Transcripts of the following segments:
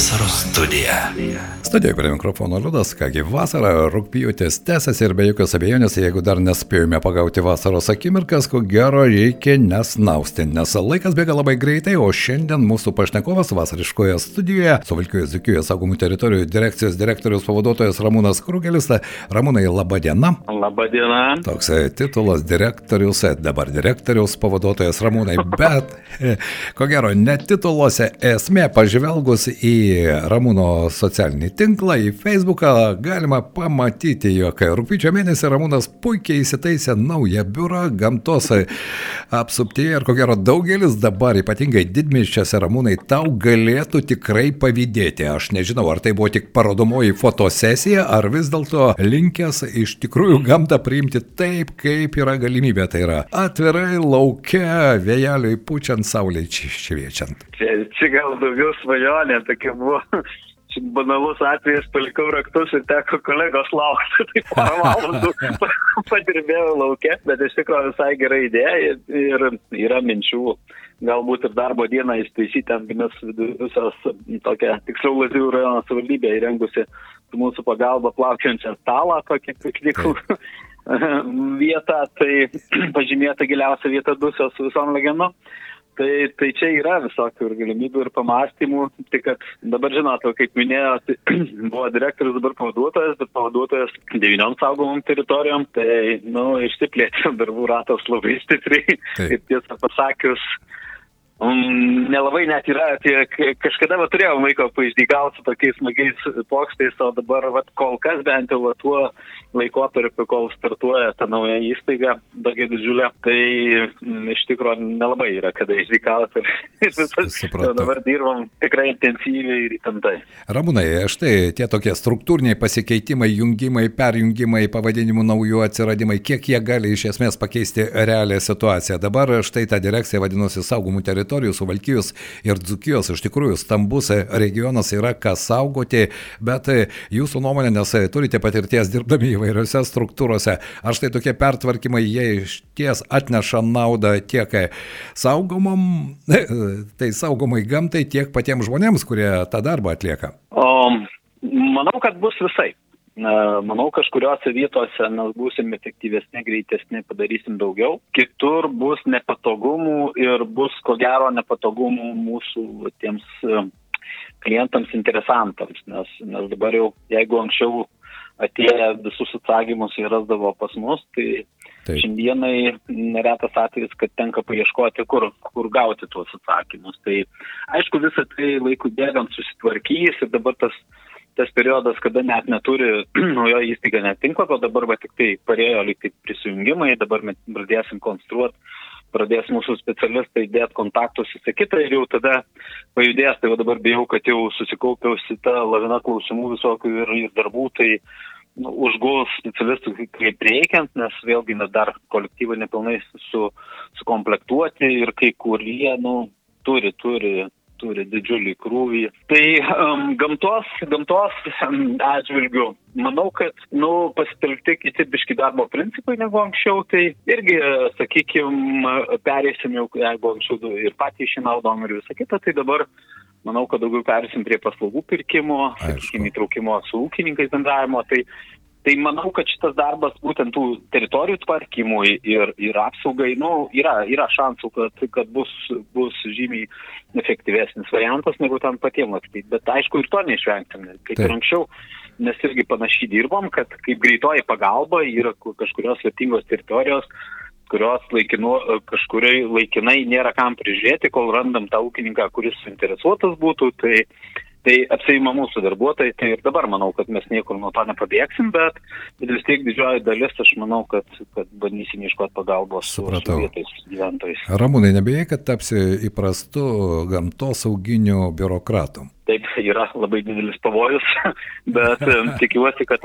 Vasaros studija. Studijoje prie mikrofono Liudas, kągi vasara, rūpjūtis tęsiasi ir be jokios abejonės, jeigu dar nespėjome pagauti vasaros akimirkas, ko gero reikia nesnausti, nes laikas bėga labai greitai, o šiandien mūsų pašnekovas vasariškoje studijoje, Suvalkijos Zikijos saugomų teritorijų direkcijos direktorius pavaduotojas Ramūnas Krugelis. Ramūnai, laba diena. Labą dieną. Toks e, titulas direktorius, e, dabar direktorius pavaduotojas Ramūnai, bet e, ko gero ne tituluose esmė, pažvelgus į Ramūno socialinį tinklą, į Facebooką, galima pamatyti, jog rūpiučio mėnesį Ramūnas puikiai įsitaisė naują biurą gamtos apsuptyje ir ko gero daugelis dabar, ypatingai didmiščiose Ramūnai, tau galėtų tikrai pavydėti. Aš nežinau, ar tai buvo tik parodomoji fotosesija, ar vis dėlto linkęs iš tikrųjų gamtą priimti taip, kaip yra galimybė. Tai yra atvirai laukia, vėjeliui pučiant, saulė šviečiant. Čia, čia gal daugiau svajonė, tokia buvo. Banalus atvejas, palikau raktus ir teko kolegos laukti, tai porą valandų padirbėjau laukia, bet iš tikrųjų visai gera idėja ir, ir yra minčių galbūt ir darbo dieną įstaisyti ant vienos visos tokia, tiksliau Lazdijų rajono savivaldybė įrengusi mūsų pagalba plaukiančią stalą, tokia piknikų vietą, tai pažymėta giliausia vieta dusios visom legendom. Tai, tai čia yra visokių ir galimybių ir pamastymų, tik kad dabar žinote, kaip minėjo, tai buvo direktorius dabar pavaduotojas, bet pavaduotojas devyniom saugomom teritorijom, tai, nu, išsiplėtė darbų ratas labai stipriai. Taip. Ir tiesą pasakius, nelabai net yra, tie, kažkada va, turėjau laiko paišdygauti su tokiais smagiais pokštais, o dabar va, kol kas bent jau va, tuo laikotarpiu, kol startuoja ta nauja įstaiga, tokia didžiulė, tai m, iš tikrųjų nelabai yra kada visas Supratau. dabar dirbam tikrai intensyviai ir įtemptai. Ramūnai, štai tie tokie struktūriniai pasikeitimai, jungimai, perjungimai, pavadinimų naujų atsiradimai, kiek jie gali iš esmės pakeisti realią situaciją. Dabar štai ta direkcija vadinosi saugomų teritorijų, Suvalkijos ir Dzukijos. Iš tikrųjų, stambus regionas yra ką saugoti, bet jūsų nuomonė, nes turite patirties dirbdami įvairiose struktūrose, ar štai tokie pertvarkymai, jie iš ties atneša naudą tiek saugomom, tai saugomai gamtai, tiek patiems žmonėms, kurie tą darbą atlieka. O, manau, kad bus visai. Na, Manau, kažkuriuose vietose mes būsim efektyvesni, greitesni, padarysim daugiau. Kitur bus nepatogumų ir bus ko gero nepatogumų mūsų tiems e, klientams, interesantams. Nes, nes dabar jau, jeigu anksčiau atėję visus atsakymus jie rasdavo pas mus, tai Taip. šiandienai neretas atvejis, kad tenka paieškoti, kur, kur gauti tuos atsakymus. Tai aišku, visą tai laikų bėgant susitvarkys ir dabar tas tas periodas, kada net neturi naujo įstaiga netinklapio, dabar va tik tai parėjo lyg tai prisijungimai, dabar mes pradėsim konstruoti, pradės mūsų specialistai dėti kontaktus į kitą ir jau tada pajudės. Tai va dabar bijau, kad jau susikaupiausi tą laviną klausimų visokių ir, ir darbų, tai nu, užguls specialistų kaip reikiant, nes vėlgi mes dar kolektyvai nepilnai su, sukomplektuoti ir kai kurie, nu, turi, turi turi didžiulį krūvį. Tai um, gamtos, gamtos um, atžvilgių, manau, kad nu, pasitelkti kiti biški darbo principai negu anksčiau, tai irgi, sakykime, perėsim jau, jeigu anksčiau ir patys šinaudom ir visą kitą, tai dabar manau, kad daugiau perėsim prie paslaugų pirkimo, sakykime, įtraukimo su ūkininkais bendravimo. Tai Tai manau, kad šitas darbas būtent tų teritorijų tvarkymui ir, ir apsaugai, nu, yra, yra šansų, kad, kad bus, bus žymiai efektyvesnis variantas negu tam patiems lakstyti. Bet aišku, ir to neišvengsim, kaip ir anksčiau, nes irgi panašiai dirbom, kad kaip greitoji pagalba yra ku- kažkurios vertingos teritorijos, kurios laikinu, kažkuriai laikinai nėra kam prižiūrėti, kol randam tą ūkininką, kuris suinteresuotas būtų. Tai, Tai apseima mūsų darbuotojai, tai ir dabar manau, kad mes niekur nuo to nepabėgsim, bet, bet vis tiek didžioji dalis, aš manau, kad, kad bandysim ieškoti pagalbos su, su vietais gyventojais. Ramūnai, nebijai, kad tapsi įprastu gamtos sauginiu biurokratu. Taip, yra labai didelis pavojus, bet tikiuosi, kad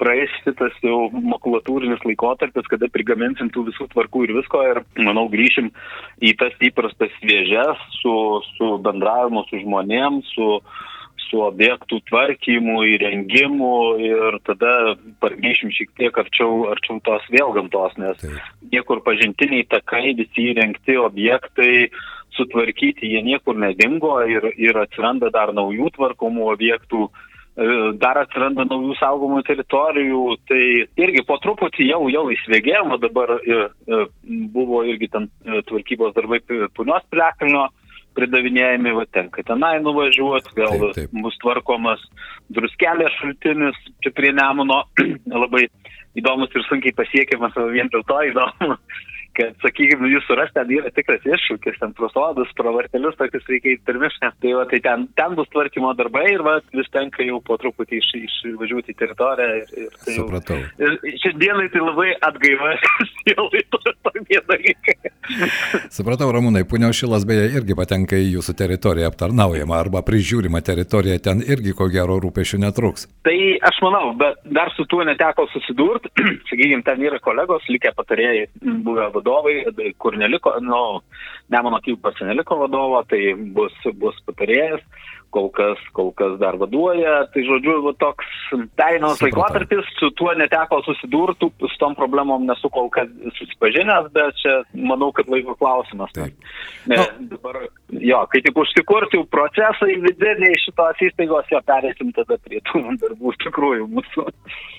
praeis šitas jau makulatūrinis laikotarpis, kada prigaminsim tų visų tvarkų ir visko ir, manau, grįšim į tas įprastas vėžes su, su bendravimu su žmonėm, su, su objektų tvarkymu, įrengimu ir tada pargrįšim šiek tiek arčiau, arčiau tos vėl gamtos, nes niekur pažintiniai takai, visi įrengti objektai sutvarkyti, jie niekur nedingo ir, ir atsiranda dar naujų tvarkomų objektų, e, dar atsiranda naujų saugomų teritorijų, tai irgi po truputį jau, jau įsvėgėjama, dabar e, e, buvo irgi ten tvarkybos darbai punios plekalnio pridavinėjami, va tenka tenai nuvažiuoti, vėl taip, taip. bus tvarkomas druskelės šaltinis čia prie Nemuno, labai įdomus ir sunkiai pasiekiamas, vien dėl to įdomu, kad, sakykime, jūs surasti ten yra tikras iššūkis, ten pro sodus, pro vartelius, tokius reikia į pirmišką. Tai, va, tai ten, ten bus tvarkymo darbai ir va, vis tenka jau po truputį iš, išvažiuoti į teritoriją. Ir, ir tai Supratau. Jau, ir šiandienai tai labai atgaiva, sielai tokie dalykai. Supratau, Ramūnai, Punio šilas beje irgi patenka į jūsų teritoriją aptarnaujama arba prižiūrima teritorija, ten irgi ko gero rūpešių netruks. Tai aš manau, bet dar su tuo neteko susidurti, sakykime, ten yra kolegos, likę patarėjai, buvę vadovai vadovai, kur neliko, nu, Nemono Kypas neliko vadovo, tai bus, bus patarėjas, kol kas, kol kas dar vaduoja. Tai žodžiu, toks teinos laikotarpis, su tuo neteko susidurtų, su tom problemom nesu kol kas susipažinęs, bet čia manau, kad laiko klausimas. Taip. Ne, no. dabar, jo, kai tik užsikursiu procesai vidiniai šitos įstaigos, jo perėsim tada prie tų darbų iš tikrųjų mūsų.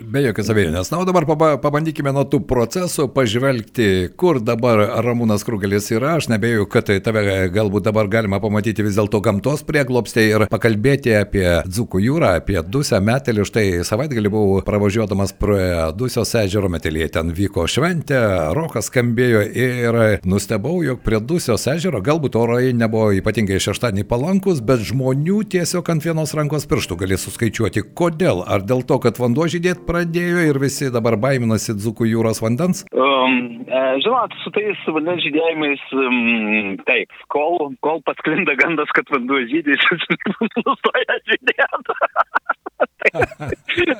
Be jokios abejonės. Na, o dabar pabandykime nuo tų procesų pažvelgti, kur dabar Ramūnas Krugelis yra. Aš nebejoju, kad tai tave galbūt dabar galima pamatyti vis dėlto gamtos prieglopstė ir pakalbėti apie Dzukų jūrą, apie Dusę metelį. Štai savaitgalį buvau pravažiuodamas prie Dusios ežero metelėje. Ten vyko šventė, rokas skambėjo ir nustebau, jog prie Dusios ežero galbūt orai nebuvo ypatingai šeštadienį palankus, bet žmonių tiesiog ant vienos rankos pirštų gali suskaičiuoti. Kodėl? Ar dėl to, kad vanduo žydėti pradėjo ir visi dabar baiminasi Dzukų jūros vandens? Um, e, žinot, su tais vandens žydėjimais, um, taip, kol, kol pasklinda gandas, kad vanduo žydė, jis nustoja žydėti. tai,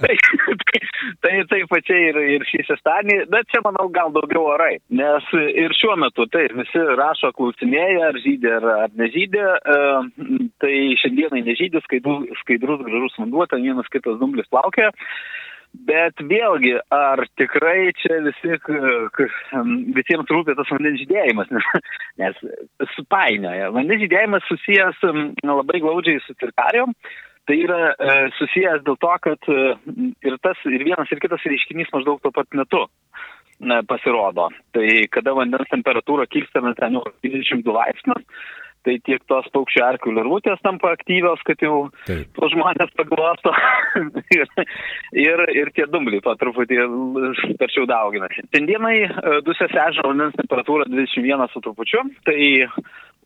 tai, tai, tai pačiai ir, ir šį šeštadienį, bet čia manau gal daugiau orai, nes ir šiuo metu tai visi rašo klausinėja, ar žydė ar, ar nežydė, e, tai šiandienai nežydė, skaidrus, skaidrus gražus vanduo, ten vienas kitas dumblis plaukia. Bet vėlgi, ar tikrai čia visi, visiems rūpė tas vandens žydėjimas, nes, nes supainioja. Vandens žydėjimas susijęs labai glaudžiai su cirkarijom. Tai yra e, susijęs dėl to, kad e, ir tas, ir vienas, ir kitas reiškinys maždaug tuo pat metu ne, pasirodo. Tai kada vandens temperatūra kilstame ten jau 22 laipsnius, tai tiek tos paukščių erkių lervutės tampa aktyvios, kad jau tos žmonės paglosto ir, ir, ir tie dumbliai po truputį sparčiau dauginasi. Šiandienai e, dusės ežero vandens temperatūra 21 su trupučiu, tai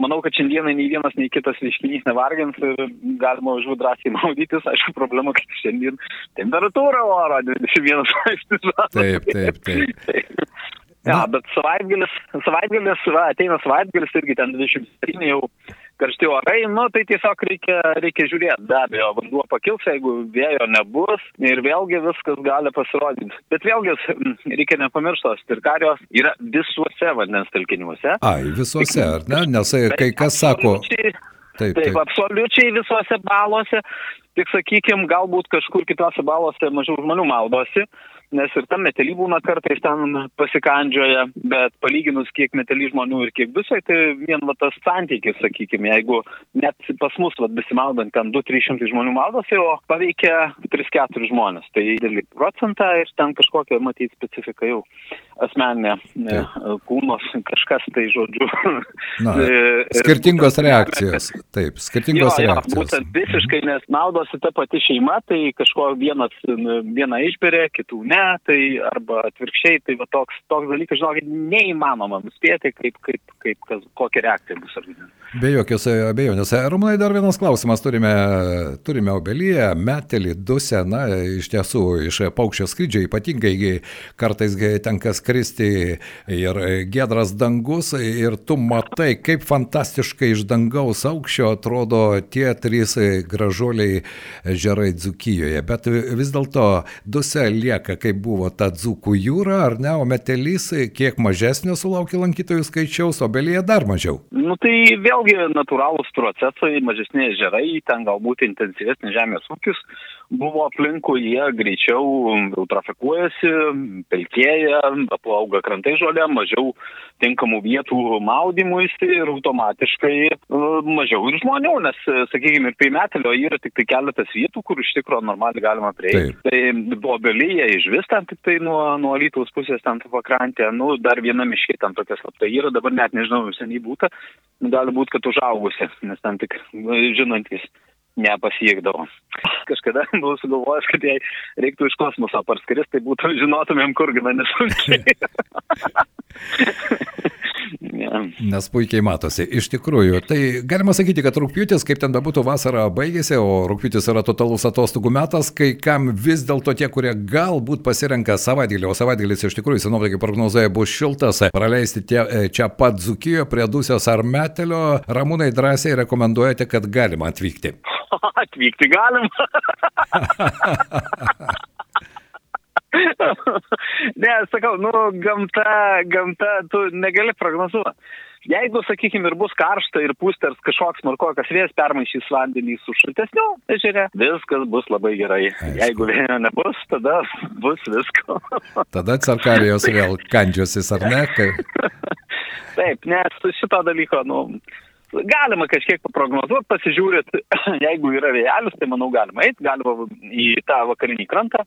manau, kad šiandieną nei vienas, nei kitas reiškinys nevargins ir galima užuot drąsiai maudytis. Aišku, problema, kad šiandien temperatūra oro 21 laipsnis. Taip, taip, taip. taip. Ja, bet savaitgalis, savaitgalis, va, ateina savaitgalis irgi ten 27 jau karšti orai, nu tai tiesiog reikia, reikia žiūrėti, be abejo, vanduo pakils, jeigu vėjo nebus ir vėlgi viskas gali pasirodyti. Bet vėlgi reikia nepamiršti, stirkarijos yra visuose vandens telkiniuose. Ai, visuose, ar ne? Nes kai kas sako. Taip, taip, taip, absoliučiai visuose balose, tik sakykime, galbūt kažkur kitose balose mažiau žmonių maudosi, nes ir tam metelį būna kartais ten pasikandžioja, bet palyginus kiek metelį žmonių ir kiek visai, tai vien va, tas santykis, sakykime, jeigu net pas mus va, besimaudant ten 2-300 žmonių maldosi, o paveikia 3-4 žmonės, tai didelį procentą ir ten kažkokia matyti specifika jau asmeninė ne, kūnos, kažkas tai žodžiu. Na, e, skirtingos reakcijos, taip, skirtingos jo, reakcijos. Jo, būtent visiškai, nes naudosi ta pati šeima, tai kažko vienas, vieną išberė, kitų ne, tai arba atvirkščiai, tai va toks, toks dalykas, žinokit, neįmanoma nuspėti, kaip, kaip, kaip, kas, kokia reakcija bus organizme. Be jokios abejonės. Ramūnai, dar vienas klausimas. Turime, turime obelyje, metelį, dusę, na, iš tiesų, iš paukščio skrydžio ypatingai kartais tenka skristi ir gedras dangus ir tu matai, kaip fantastiškai iš dangaus aukščio atrodo tie trys gražuoliai žerai Dzukijoje. Bet vis dėlto dusė lieka, kaip buvo ta Dzukų jūra, ar ne, o metelys kiek mažesnio sulaukia lankytojų skaičiaus, obelyje dar mažiau. Nu tai vėl vėlgi natūralūs procesai, mažesni ežerai, ten galbūt intensyvesnis žemės ūkis buvo aplinkui, jie greičiau eutrofikuojasi, pelkėja, apauga krantai žolė, mažiau tinkamų vietų maudymuisi ir automatiškai mažiau ir žmonių, nes, sakykime, ir peimetelio yra tik tai keletas vietų, kur iš tikrųjų normaliai galima prieiti. Tai buvo belyje iš vis ten tik tai nuo, nuo Lytaus pusės ten pakrantė, nu, dar viena miškė ten tokia slapta yra, dabar net nežinau, seniai būtų, gali būti, kad užaugusi, nes ten tik žinantis nepasiekdavo. Kažkada buvau sugalvojęs, kad jei reiktų iš kosmoso parskristi, tai būtų žinotumėm, kur gana nesunkiai. yeah. Nes puikiai matosi. Iš tikrųjų, tai galima sakyti, kad rūpjūtis, kaip ten bebūtų, vasara baigėsi, o rūpjūtis yra totalus atostogų metas, kai kam vis dėlto tie, kurie galbūt pasirenka savaitgalį, o savaitgalis iš tikrųjų, senovikai prognozuoja, bus šiltas, praleisti tie, čia pat Zukijoje prie Dusijos ar Metelio, ramūnai drąsiai rekomenduojate, kad galima atvykti. Atvykti galim. ne, sakau, nu, gamta, gamta, tu negali prognozuoti. Jeigu, sakykime, ir bus karšta ir pūsters kažkoks markokas vėjas permaišys vandenį su šaltesniu ežere, viskas bus labai gerai. Aišku. Jeigu vėjo nebus, tada bus visko. tada carkarijos vėl kandžiosis, ar ne? Kai... Taip, nes šito dalyko, nu, galima kažkiek paprognozuoti, pasižiūrėt, jeigu yra vėjelis, tai manau galima eiti, galima į tą vakarinį krantą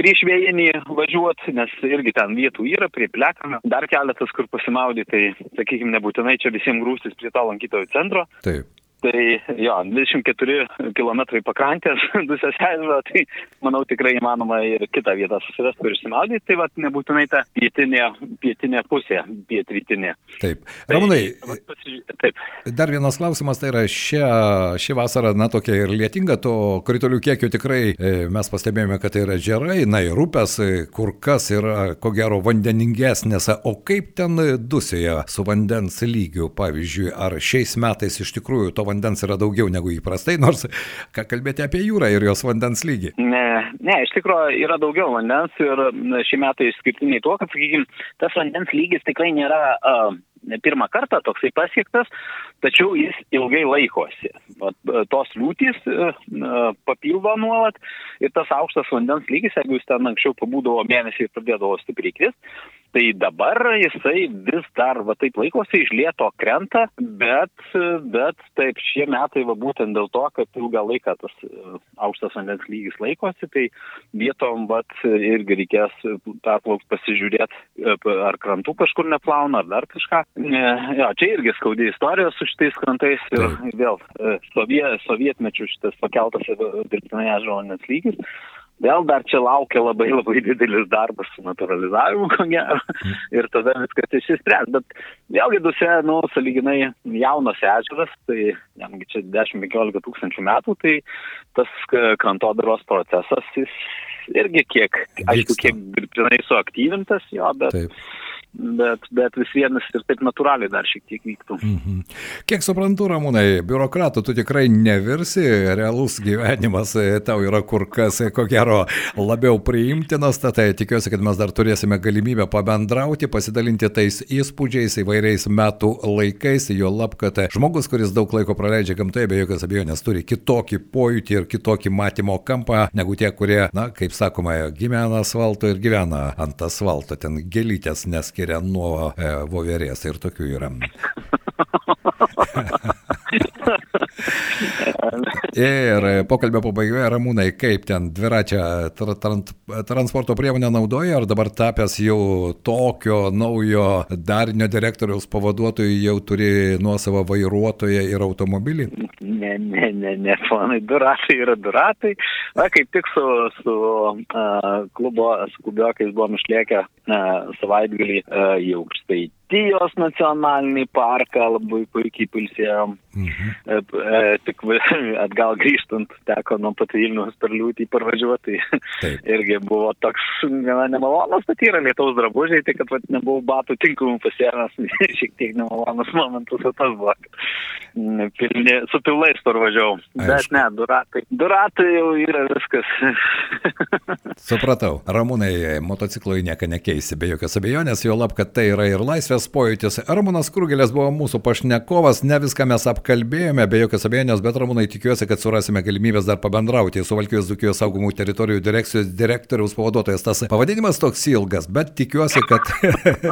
prieš vėjinį važiuoti, nes irgi ten vietų yra, prie plekamio, dar keletas, kur pasimaudyti, tai, sakykime, nebūtinai čia visiems grūstis prie to lankytojų centro. Taip. Tai jo, 24 km pakrantės Dusės ežero, tai manau tikrai įmanoma ir kitą vietą susirasti ir išsimaudyti, tai vad nebūtinai ta pietinė, pietinė pusė, pietrytinė. Taip. Ramūnai, tai, taip. Dar vienas klausimas, tai yra šią, ši vasara, na tokia ir lietinga, to kritulių kiekio tikrai e, mes pastebėjome, kad tai yra žerai, na ir upės, e, kur kas yra, ko gero, vandeningesnės, o kaip ten Dusėje su vandens lygiu, pavyzdžiui, ar šiais metais iš tikrųjų to vandens yra daugiau negu įprastai, nors ką kalbėti apie jūrą ir jos vandens lygį. Ne, ne, iš tikrųjų yra daugiau vandens ir šie metai išskirtiniai tuo, kad, sakykime, tas vandens lygis tikrai nėra uh, pirmą kartą toksai pasiektas, tačiau jis ilgai laikosi. Tos liūtys papildo nuolat ir tas aukštas vandens lygis, jeigu jis ten anksčiau pabūdavo mėnesį ir pradėdavo stipriai kristi, tai dabar jisai vis dar va taip laikosi, iš lieto krenta, bet, bet taip šie metai va būtent dėl to, kad ilgą laiką tas aukštas vandens lygis laikosi, tai vietom va irgi reikės perplaukti pasižiūrėti, ar krantų kažkur neplauna, ar dar kažką. Jo, čia irgi skaudi istorija su šitais krantais ir vėl sovie, sovietmečių šitas pakeltas dirbtinai vandens lygis. Vėl dar čia laukia labai labai didelis darbas su naturalizavimu, ko gero, ir tada viskas išsispręs. Bet vėlgi duse, nu, saliginai jaunas ežeras, tai jamgi čia 10-15 tūkstančių metų, tai tas krantodaros procesas, jis irgi kiek, aišku, kiek dirbtinai suaktyvintas jo, bet... Taip bet, bet vis vienas ir taip natūraliai dar šiek tiek vyktų. Mhm. Kiek suprantu, Ramūnai, biurokratų tu tikrai nevirsi, realus gyvenimas e, tau yra kur kas, e, ko gero, labiau priimtinas, tai tikiuosi, kad mes dar turėsime galimybę pabendrauti, pasidalinti tais įspūdžiais įvairiais metų laikais, jo lab, kad žmogus, kuris daug laiko praleidžia gamtoje, be jokios abejonės turi kitokį pojūtį ir kitokį matymo kampą negu tie, kurie, na, kaip sakoma, gyvena asfalto ir gyvena ant asfalto, ten gelytės neskiria skiria nuo e, voverės ir tokių yra. Ir pokalbio pabaigoje, Ramūnai, kaip ten dviračią tra trans transporto priemonę naudoja, ar dabar tapęs jau tokio naujo darinio direktoriaus pavaduotojų jau turi nuosavą vairuotoją ir automobilį? Ne, ne, ne, ne, planai, du ratai yra du ratai. Na, kaip tik su, su uh, klubo skubiokais buvom išliekę uh, savaitgalį uh, į aukštai Lazdijos nacionalinį parką labai puikiai pilsėjom. Mhm. E, e, tik atgal grįžtant teko nuo pat Vilnius per liūtį parvažiuoti. Taip. Irgi buvo toks gana nemalonus, bet yra lietaus drabužiai, tik kad vat, nebuvau batų tinkamų pasiemęs, šiek tiek nemalonus momentus tas buvo. Pilni, su pilnais parvažiavau. Bet ne, du ratai. Du ratai jau yra viskas. Supratau. Ramūnai, motociklui nieko nekeisi, be jokios abejonės, jo lab, kad tai yra ir laisvė tas pojūtis. Ramūnas Krūgelės buvo mūsų pašnekovas, ne viską mes apkalbėjome, be jokios abejonės, bet Ramūnai tikiuosi, kad surasime galimybės dar pabendrauti su Valkijos Dukijos saugomų teritorijų direkcijos direktoriaus pavaduotojas. Tas pavadinimas toks ilgas, bet tikiuosi, kad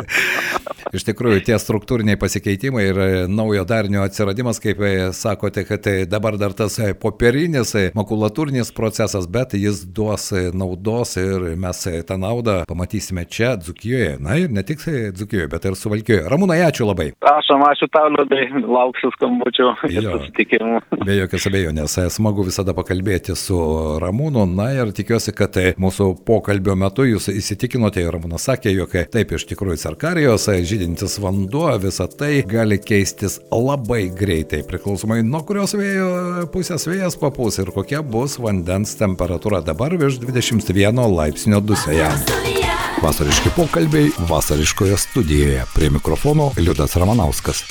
iš tikrųjų tie struktūriniai pasikeitimai ir naujo darinio atsiradimas, kaip sakote, kad dabar dar tas popierinis, makulatūrinis procesas, bet jis duos naudos ir mes tą naudą pamatysime čia, Dzukijoje. Na ir ne tik Dzukijoje, bet ir Suvalkijoje. Ramūnai, ačiū labai. Prašom, ačiū tau, Liudai, lauksiu skambučių ir susitikimų. Be jokios abejonės, smagu visada pakalbėti su Ramūnu. Na ir tikiuosi, kad mūsų pokalbio metu jūs įsitikinote, Ramūnas sakė, jog taip iš tikrųjų Sarkarijos žydintis vanduo, visa tai gali keistis labai greitai, priklausomai nuo kurios vėjo pusės vėjas papūs ir kokia bus vandens temperatūra dabar virš 21 laipsnio dusėje. Vasariški pokalbiai vasariškoje studijoje. Prie mikrofono Liudas Ramanauskas.